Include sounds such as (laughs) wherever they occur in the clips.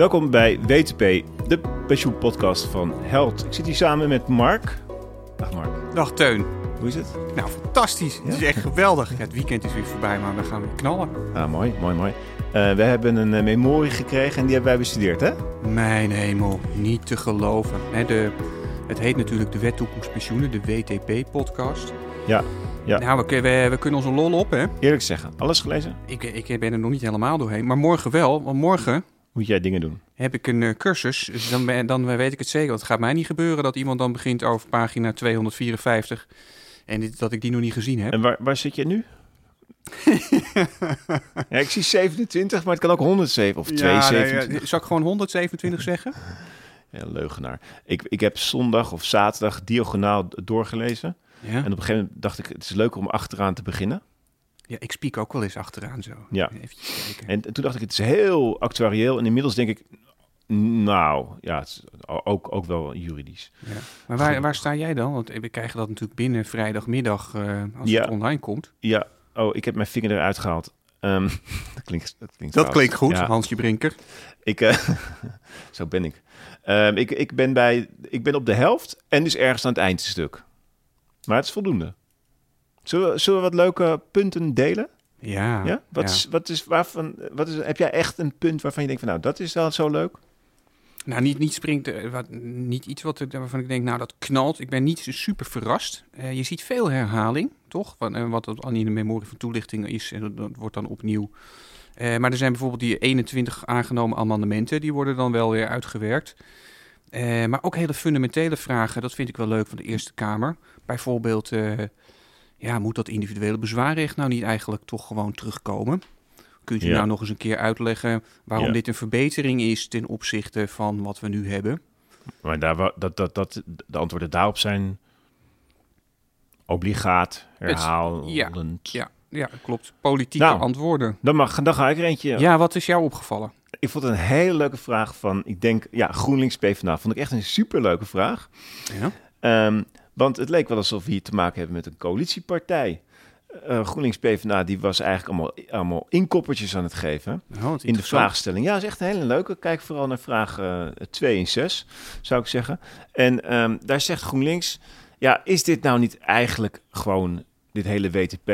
Welkom bij WTP, de pensioenpodcast van Held. Ik zit hier samen met Mark. Dag Mark, Dag Teun. hoe is het? Nou, fantastisch. Het is echt geweldig. Ja, het weekend is weer voorbij, maar we gaan weer knallen. Ah, mooi, mooi, mooi. Eh, we hebben een eh, memorie gekregen en die hebben wij bestudeerd, hè? Mijn hemel, niet te geloven. Hè, de, het heet natuurlijk de Wet Toekomstpensioenen, de WTP-podcast. Ja, ja. Nou, we, we, we kunnen onze lol op, hè. Eerlijk zeggen, alles gelezen? Ik, ik ben er nog niet helemaal doorheen, maar morgen wel. Want morgen Moet jij dingen doen? heb ik een eh, cursus. Dus dan, ben- dan weet ik het zeker. Want het gaat mij niet gebeuren dat iemand dan begint over pagina 254... en dit, dat ik die nog niet gezien heb. En waar, waar zit je nu? (laughs) ja, ik zie 27, maar het kan ook 107 of Ja, 227. nee, ja, zal ik gewoon 127 zeggen? (laughs) Ja, leugenaar. Ik, ik heb zondag of zaterdag diagonaal doorgelezen. Ja. En op een gegeven moment dacht ik, het is leuker om achteraan te beginnen. Ja, ik spiek ook wel eens achteraan zo. Ja. Even kijken. En toen dacht ik, het is heel actuarieel. En inmiddels denk ik, nou, ja, het is ook, ook wel juridisch. Ja. Maar waar, waar sta jij dan? Want we krijgen dat natuurlijk binnen vrijdagmiddag eh, als Ja. het online komt. Ja, oh, ik heb mijn vinger eruit gehaald. Ehm, (laughs) dat klinkt, dat klinkt goed, Ja. Hansje Brinker. Ik, eh, (laughs) zo ben ik. Ehm, ik, ik, ben bij, ik ben op de helft en dus ergens aan het eindstuk. Maar het is voldoende. Zullen we, zullen we wat leuke punten delen? Ja. Ja? Wat, ja. Is, wat is, waarvan, wat is, heb jij echt een punt waarvan je denkt van, nou, dat is wel zo leuk? Nou, niet, niet springt, eh, wat, niet iets wat, waarvan ik denk, nou dat knalt. Ik ben niet super verrast. Eh, je ziet veel herhaling, toch? Van, eh, wat al in de memorie van toelichting is, en dat, dat wordt dan opnieuw. Maar er zijn bijvoorbeeld die 21 aangenomen amendementen, die worden dan wel weer uitgewerkt. Maar ook hele fundamentele vragen, dat vind ik wel leuk van de Eerste Kamer. Bijvoorbeeld, ja, moet dat individuele bezwaarrecht nou niet eigenlijk toch gewoon terugkomen? Kunt u Ja. nou nog eens een keer uitleggen waarom Ja. dit een verbetering is ten opzichte van wat we nu hebben? Maar daar, dat, dat, dat, de antwoorden daarop zijn obligaat, herhalend. Ja, ja, klopt. Politieke Nou. antwoorden. Dan, mag, dan ga ik er eentje. Ja. wat is jou opgevallen? Ik vond het een hele leuke vraag van, ik denk, ja, GroenLinks PvdA. Vond ik echt een superleuke vraag. Ja. Ehm, want het leek wel alsof we hier te maken hebben met een coalitiepartij. Eh, GroenLinks PvdA die was eigenlijk allemaal, allemaal inkoppertjes aan het geven. Oh, In de vraagstelling. Ja, dat is echt een hele leuke. Kijk vooral naar vraag 2 en 6, zou ik zeggen. En ehm, daar zegt GroenLinks... Ja, is dit nou niet eigenlijk gewoon, dit hele WTP...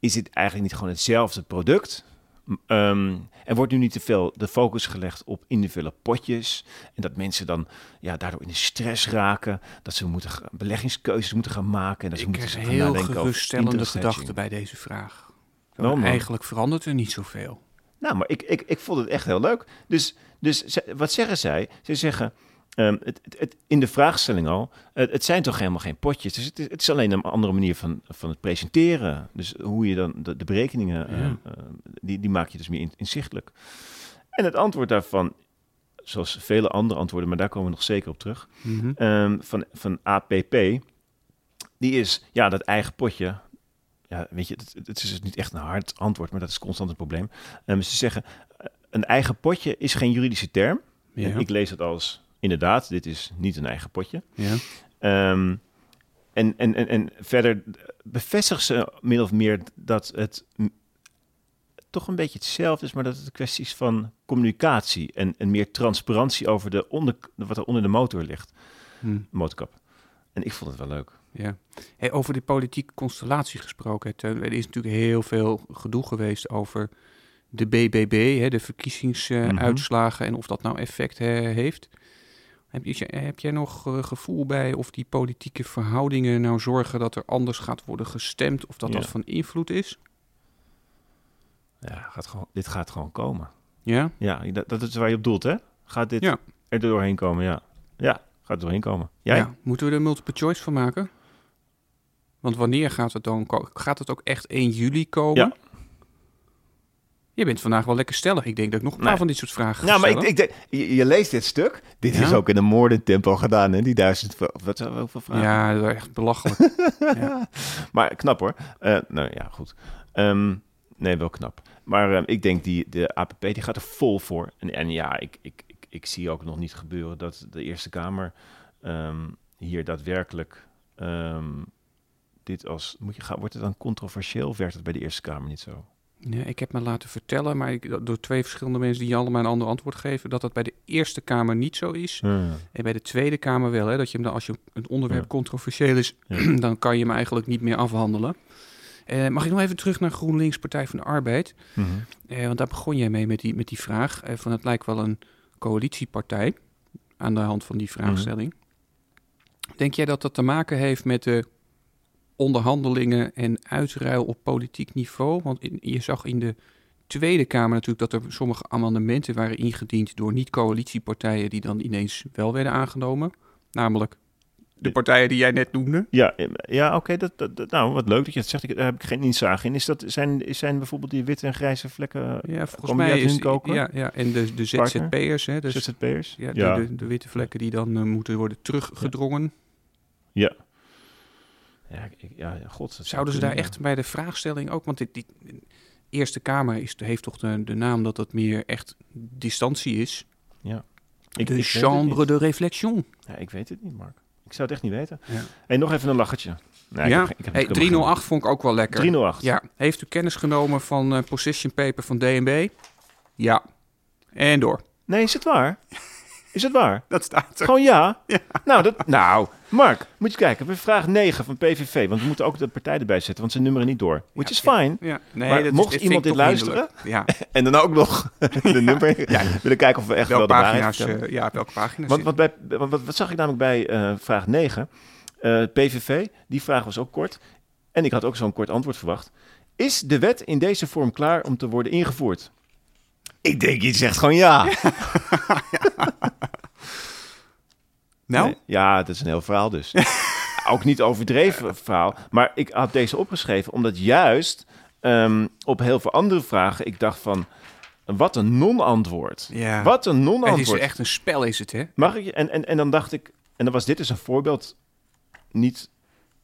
is dit eigenlijk niet gewoon hetzelfde product? M- ehm, er wordt nu niet te veel de focus gelegd op individuele potjes... en dat mensen dan ja, daardoor in de stress raken... dat ze moeten, beleggingskeuzes moeten gaan maken... en dat ze Ik moeten krijg heel geruststellende gedachten bij deze vraag. Dan? Eigenlijk verandert er niet zoveel. Nou, maar ik, ik, ik vond het echt heel leuk. Dus, dus wat zeggen zij? Ze zeggen, ehm, het, het, het- in de vraagstelling al, het, zijn toch helemaal geen potjes. Dus het is, het is alleen een andere manier van, van het presenteren. Dus hoe je dan de, de berekeningen, eh, Ja. eh, die, die maak je dus meer in- inzichtelijk. En het antwoord daarvan, zoals vele andere antwoorden, maar daar komen we nog zeker op terug, Mhm. ehm, van, van APP, die is, ja, dat eigen potje. Ja, weet je, het, het is dus niet echt een hard antwoord, maar dat is constant een probleem. Ehm, ze zeggen, eh, een eigen potje is geen juridische term. Ja. En ik lees het als, inderdaad, dit is niet een eigen potje. ja. Ehm, en, en, en, en verder bevestigen ze min of meer dat het toch een beetje hetzelfde is, maar dat het een kwestie is van communicatie en, en meer transparantie over de onder, wat er onder de motor ligt, Hm. de motorkap. En ik vond het wel leuk. Ja. Hey, over die politieke constellatie gesproken, Teun, er is natuurlijk heel veel gedoe geweest over de BBB, hè, de verkiezingsuitslagen en of dat nou effect heeft. Heb, je, heb jij nog eh, gevoel bij of die politieke verhoudingen nou zorgen dat er anders gaat worden gestemd of dat Ja. dat van invloed is? Ja, gaat gewoon, dit gaat gewoon komen. Ja? Ja, dat, dat is waar je op doelt, hè? Gaat dit Ja. er doorheen komen? Ja. Ja, gaat er doorheen komen. Jij? ja. Moeten we er multiple choice van maken? Want wanneer gaat het dan Gaat het ook echt 1 juli komen? Ja. Je bent vandaag wel lekker stellig. Ik denk dat ik nog een paar Nee. van dit soort vragen Nou, maar ik, ik denk, je, je leest dit stuk. Dit Ja? is ook in een moordentempo gedaan, hè? Die duizend, wat, hoeveel vragen? Ja, dat is echt belachelijk. (laughs) ja. Maar knap hoor. Eh, nou ja, goed. Ehm, nee, wel knap. Maar ehm, ik denk die de APP die gaat er vol voor. En, en ja, ik, ik, ik, ik zie ook nog niet gebeuren dat de Eerste Kamer ehm, hier daadwerkelijk dit als moet je gaan. Wordt het dan controversieel? Werkt het bij de Eerste Kamer niet zo? Nee, ik heb me laten vertellen, maar ik, door twee verschillende mensen die allemaal een ander antwoord geven, dat dat bij de Eerste Kamer niet zo is. En bij de Tweede Kamer wel. Hè, dat je hem dan, als je een onderwerp Ja. controversieel is, Ja. (clears throat) dan kan je hem eigenlijk niet meer afhandelen. Eh, mag ik nog even terug naar GroenLinks, Partij van de Arbeid? Mhm. Eh, want daar begon jij mee met die, met die vraag. eh, van het lijkt wel een coalitiepartij aan de hand van die vraagstelling. Denk jij dat dat te maken heeft met de onderhandelingen en uitruil op politiek niveau? Want in- je zag in de Tweede Kamer natuurlijk dat er sommige amendementen waren ingediend door niet-coalitiepartijen die dan ineens wel werden aangenomen. Namelijk de partijen die jij net noemde. Ja, ja oké. dat, dat, dat- nou, wat leuk dat je het zegt. Ik, daar heb ik geen inzage in. Is dat, zijn, zijn bijvoorbeeld die witte en grijze vlekken Ja, volgens mij is koken? ja, ja, en de, de? ZZP'ers, hè, dus ZZP'ers? ja, de, De, de witte vlekken die dan eh, moeten worden teruggedrongen. Ja. Ja, ik, ja, ja, god. dat zou Zouden ze daar echt bij de vraagstelling ook, want dit, die Eerste Kamer is, heeft toch de, de naam dat het meer echt distantie is. ja. Ik, de ik chambre de réflexion. Ja, ik weet het niet, Mark. Ik zou het echt niet weten. Ja. En nog even een lachertje. Nee, ik ja, heb ik heb hey, natuurlijk helemaal 308 vond ik ook wel lekker. geen- 308. Ja, heeft u kennis genomen van eh position paper van DNB? Ja. En door. Nee, is het waar? (laughs) Is het waar? Dat staat er. Gewoon ja? Nou, dat, nou, Mark, moet je kijken. We vraag 9 van PVV. Want we moeten ook de partij erbij zetten, want ze nummeren niet door. Which is fine. Ja, nee, Maar dat mocht is, iemand dit luisteren? Ja, (laughs) En dan ook nog (laughs) de nummer. Ja. Willen kijken of we echt wel de pagina's, eh, ja, welke pagina's Want wat, bij, wat, wat, wat zag ik namelijk bij eh, vraag 9? Eh, PVV, die vraag was ook kort. En ik had ook zo'n kort antwoord verwacht. Is de wet in deze vorm klaar om te worden ingevoerd? Ik denk, je zegt gewoon (laughs) ja. Nou, Nee, ja, dat is een heel verhaal dus. (laughs) ook niet overdreven verhaal. Maar ik had deze opgeschreven omdat juist ehm, op heel veel andere vragen ik dacht van... Wat een non-antwoord. ja. Wat een het non-antwoord. is echt een spel, is het, hè? Mag ik je? En, en, en dan dacht ik, en dan was dit dus een voorbeeld, niet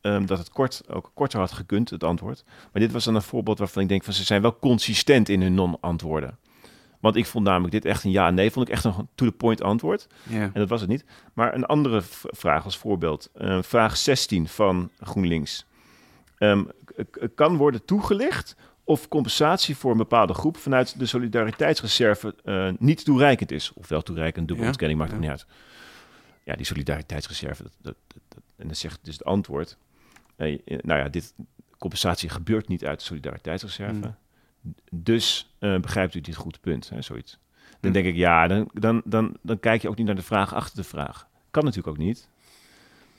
ehm, dat het kort, ook korter had gekund, het antwoord. Maar dit was dan een voorbeeld waarvan ik denk van ze zijn wel consistent in hun non-antwoorden. Want ik vond namelijk dit echt een ja en nee, vond ik echt een to-the-point antwoord. En dat was het niet. Maar een andere vraag als voorbeeld. Eh, vraag 16 van GroenLinks. Ehm, kan worden toegelicht of compensatie voor een bepaalde groep vanuit de solidariteitsreserve eh, niet toereikend is. Ofwel toereikend, dubbele Ja, ontkenning, maakt ja. het niet uit. Ja, die solidariteitsreserve. Dat, dat, en dan zegt dus het antwoord. eh, nou ja, dit compensatie gebeurt niet uit de solidariteitsreserve. Hmm. Dus eh, begrijpt u dit goed punt, hè, zoiets. Dan Hmm. denk ik, ja, dan, dan, dan, dan kijk je ook niet naar de vraag achter de vraag. Kan natuurlijk ook niet.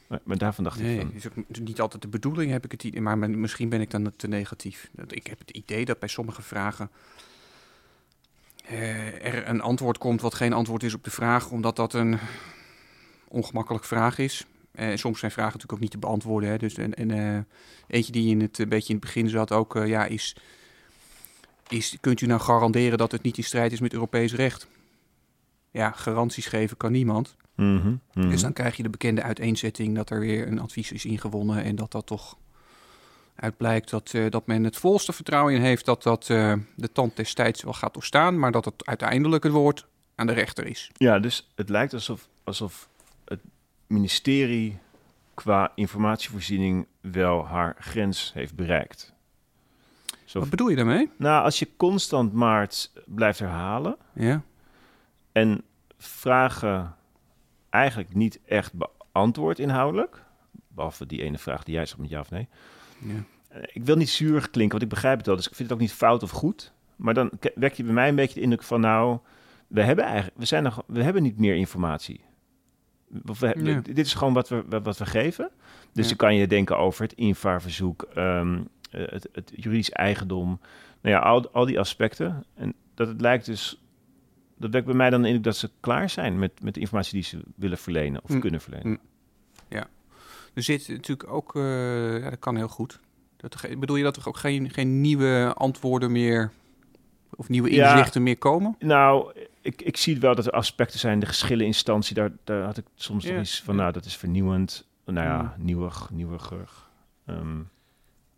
Maar, maar daarvan dacht ik Nee, van... is ook niet altijd de bedoeling, heb ik het idee. Maar misschien ben ik dan te negatief. Ik heb het idee dat bij sommige vragen eh, er een antwoord komt wat geen antwoord is op de vraag, omdat dat een ongemakkelijke vraag is. En soms zijn vragen natuurlijk ook niet te beantwoorden. Hè. Dus en, en, eh, eentje die in het, een beetje in het begin zat ook, eh, ja, is, is, kunt u nou garanderen dat het niet in strijd is met Europees recht? Ja, garanties geven kan niemand. Mhm, mhm. Dus dan krijg je de bekende uiteenzetting dat er weer een advies is ingewonnen en dat dat toch uit blijkt dat, eh, dat men het volste vertrouwen in heeft dat dat eh, de tand destijds wel gaat doorstaan, maar dat het uiteindelijk het woord aan de rechter is. Ja, dus het lijkt alsof, alsof het ministerie qua informatievoorziening wel haar grens heeft bereikt. Zo, Wat bedoel je daarmee? nou, als je constant maar het blijft herhalen Ja, en vragen eigenlijk niet echt beantwoord inhoudelijk, behalve die ene vraag die jij zegt met ja of nee, ja. Eh, Ik wil niet zuur klinken, want ik begrijp het wel. Dus ik vind het ook niet fout of goed. Maar dan wek je bij mij een beetje de indruk van... nou, we hebben, eigenlijk, we zijn nog, we hebben niet meer informatie. Of we, Ja. Dit is gewoon wat we, wat we geven. Dus Ja. dan kan je denken over het invaarverzoek... ehm, eh, het, het juridisch eigendom. Nou ja, al, al die aspecten. En dat het lijkt dus... Dat wekt bij mij dan indruk dat ze klaar zijn... met, met de informatie die ze willen verlenen of Hm. kunnen verlenen. Hm. Er zit natuurlijk ook, eh, ja, dat kan heel goed. Dat er, bedoel je dat er ook geen, geen nieuwe antwoorden meer of nieuwe Ja. inzichten meer komen? Nou, ik, ik zie wel dat er aspecten zijn, de geschilleninstantie, daar, daar had ik soms Ja, nog iets van, ja. nou, dat is vernieuwend. Nou ja, Mm. nieuwig, nieuwiger. Ehm,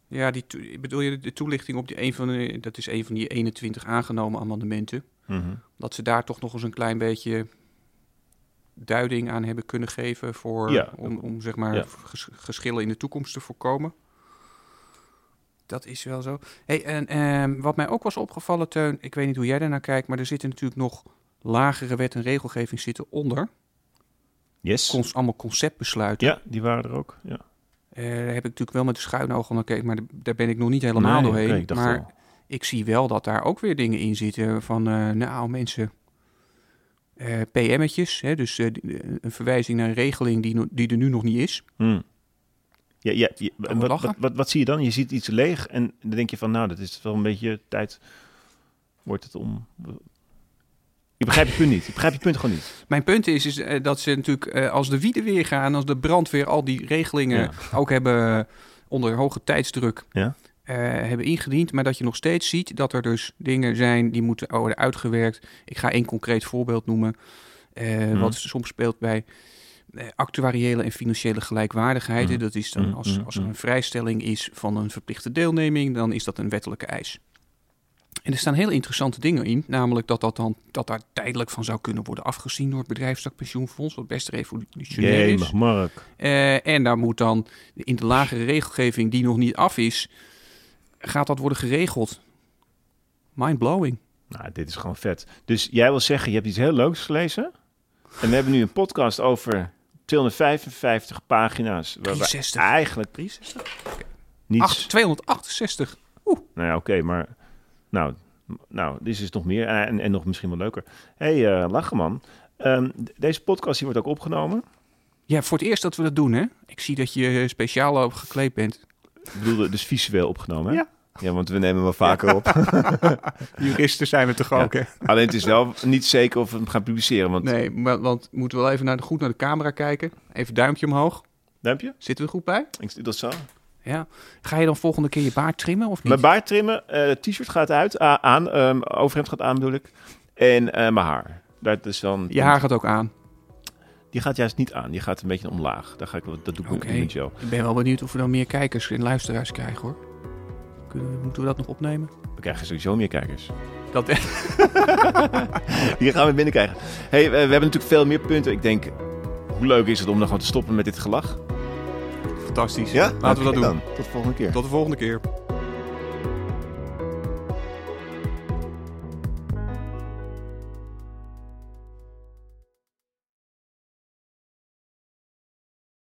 Ja, die bedoel je de toelichting op die een van de, dat is een van die 21 aangenomen amendementen. mhm. dat ze daar toch nog eens een klein beetje duiding aan hebben kunnen geven voor Ja. om, om zeg maar Ja. ges- geschillen in de toekomst te voorkomen. Dat is wel zo. Hey, en ehm, wat mij ook was opgevallen, Teun, ik weet niet hoe jij daarnaar kijkt, maar er zitten natuurlijk nog lagere wet en regelgeving zitten onder. Yes. Cons allemaal conceptbesluiten. Ja, die waren er ook. Ja. Eh, daar heb ik natuurlijk wel met de schuine ogen naar gekeken, maar daar ben ik nog niet helemaal Nee, doorheen. ik maar ik zie wel dat daar ook weer dingen in zitten van, eh, nou mensen, eh PM'tjes, hè, dus een verwijzing naar een regeling die, no- die er nu nog niet is. Hmm. Ja, ja, ja, we en wat, lachen? wat, wat, wat zie je dan? Je ziet iets leeg en dan denk je van, nou, dat is wel een beetje tijd. Wordt het om. Ik begrijp je punt niet. Ik begrijp je punt gewoon niet. Mijn punt is, is eh, dat ze natuurlijk, eh, als de wieden weer gaan, als de brandweer al die regelingen Ja. ook hebben eh, onder hoge tijdsdruk Ja. hebben ingediend, maar dat je nog steeds ziet dat er dus dingen zijn die moeten worden uitgewerkt. Ik ga één concreet voorbeeld noemen, Mhm. wat soms speelt bij actuariële en financiële gelijkwaardigheid. Mhm. Dat is dan Mhm, als, als er een vrijstelling is van een verplichte deelneming, dan is dat een wettelijke eis. En er staan hele interessante dingen in, namelijk dat, dat, dan, dat daar tijdelijk van zou kunnen worden afgezien door het bedrijfstakpensioenfonds, wat best revolutionair is. Mark. Eh, en daar moet dan in de lagere regelgeving die nog niet af is, gaat dat worden geregeld. Mind-blowing. Nou, dit is gewoon vet. Dus jij wil zeggen, je hebt iets heel leuks gelezen. En we hebben nu een podcast over 255 pagina's. Waar we 63. eigenlijk niets... Acht- 268. Nou ja, oké, maar... Nou, nou, dit is nog meer en, en nog misschien wel leuker. Hé, hey, eh Lacheman. Ehm, d- deze podcast die wordt ook opgenomen. Ja, voor het eerst dat we dat doen, hè? Ik zie dat je eh, speciaal op gekleed bent. Ik bedoel, dus visueel opgenomen, hè? Ja. Ja, want we nemen wel vaker op. (laughs) Juristen zijn we toch Ja. ook, hè? Alleen het is wel niet zeker of we hem gaan publiceren. Want, Nee, maar, want we moeten wel even naar de, goed naar de camera kijken. Even duimpje omhoog. Duimpje? Zitten we er goed bij? Ik dat zo. Ja. Ga je dan volgende keer je baard trimmen of niet? Mijn baard trimmen, eh, t-shirt gaat uit, aan, ehm, overhemd gaat aan bedoel ik. En eh, mijn haar. Dat is dan, Je haar gaat ook aan. Die gaat juist niet aan, die gaat een beetje omlaag. Dat, ga ik, dat doe ik ook met jou. Ik ben wel benieuwd of we dan meer kijkers en luisteraars krijgen, hoor. Kunnen moeten we dat nog opnemen? We krijgen sowieso meer kijkers. Dat, (laughs) Hier gaan we binnenkrijgen. Hey, we, we hebben natuurlijk veel meer punten. Ik denk, hoe leuk is het om dan gewoon te stoppen met dit gelach? Fantastisch. Ja? Laten we dat doen. dan. Tot de volgende keer. Tot de volgende keer.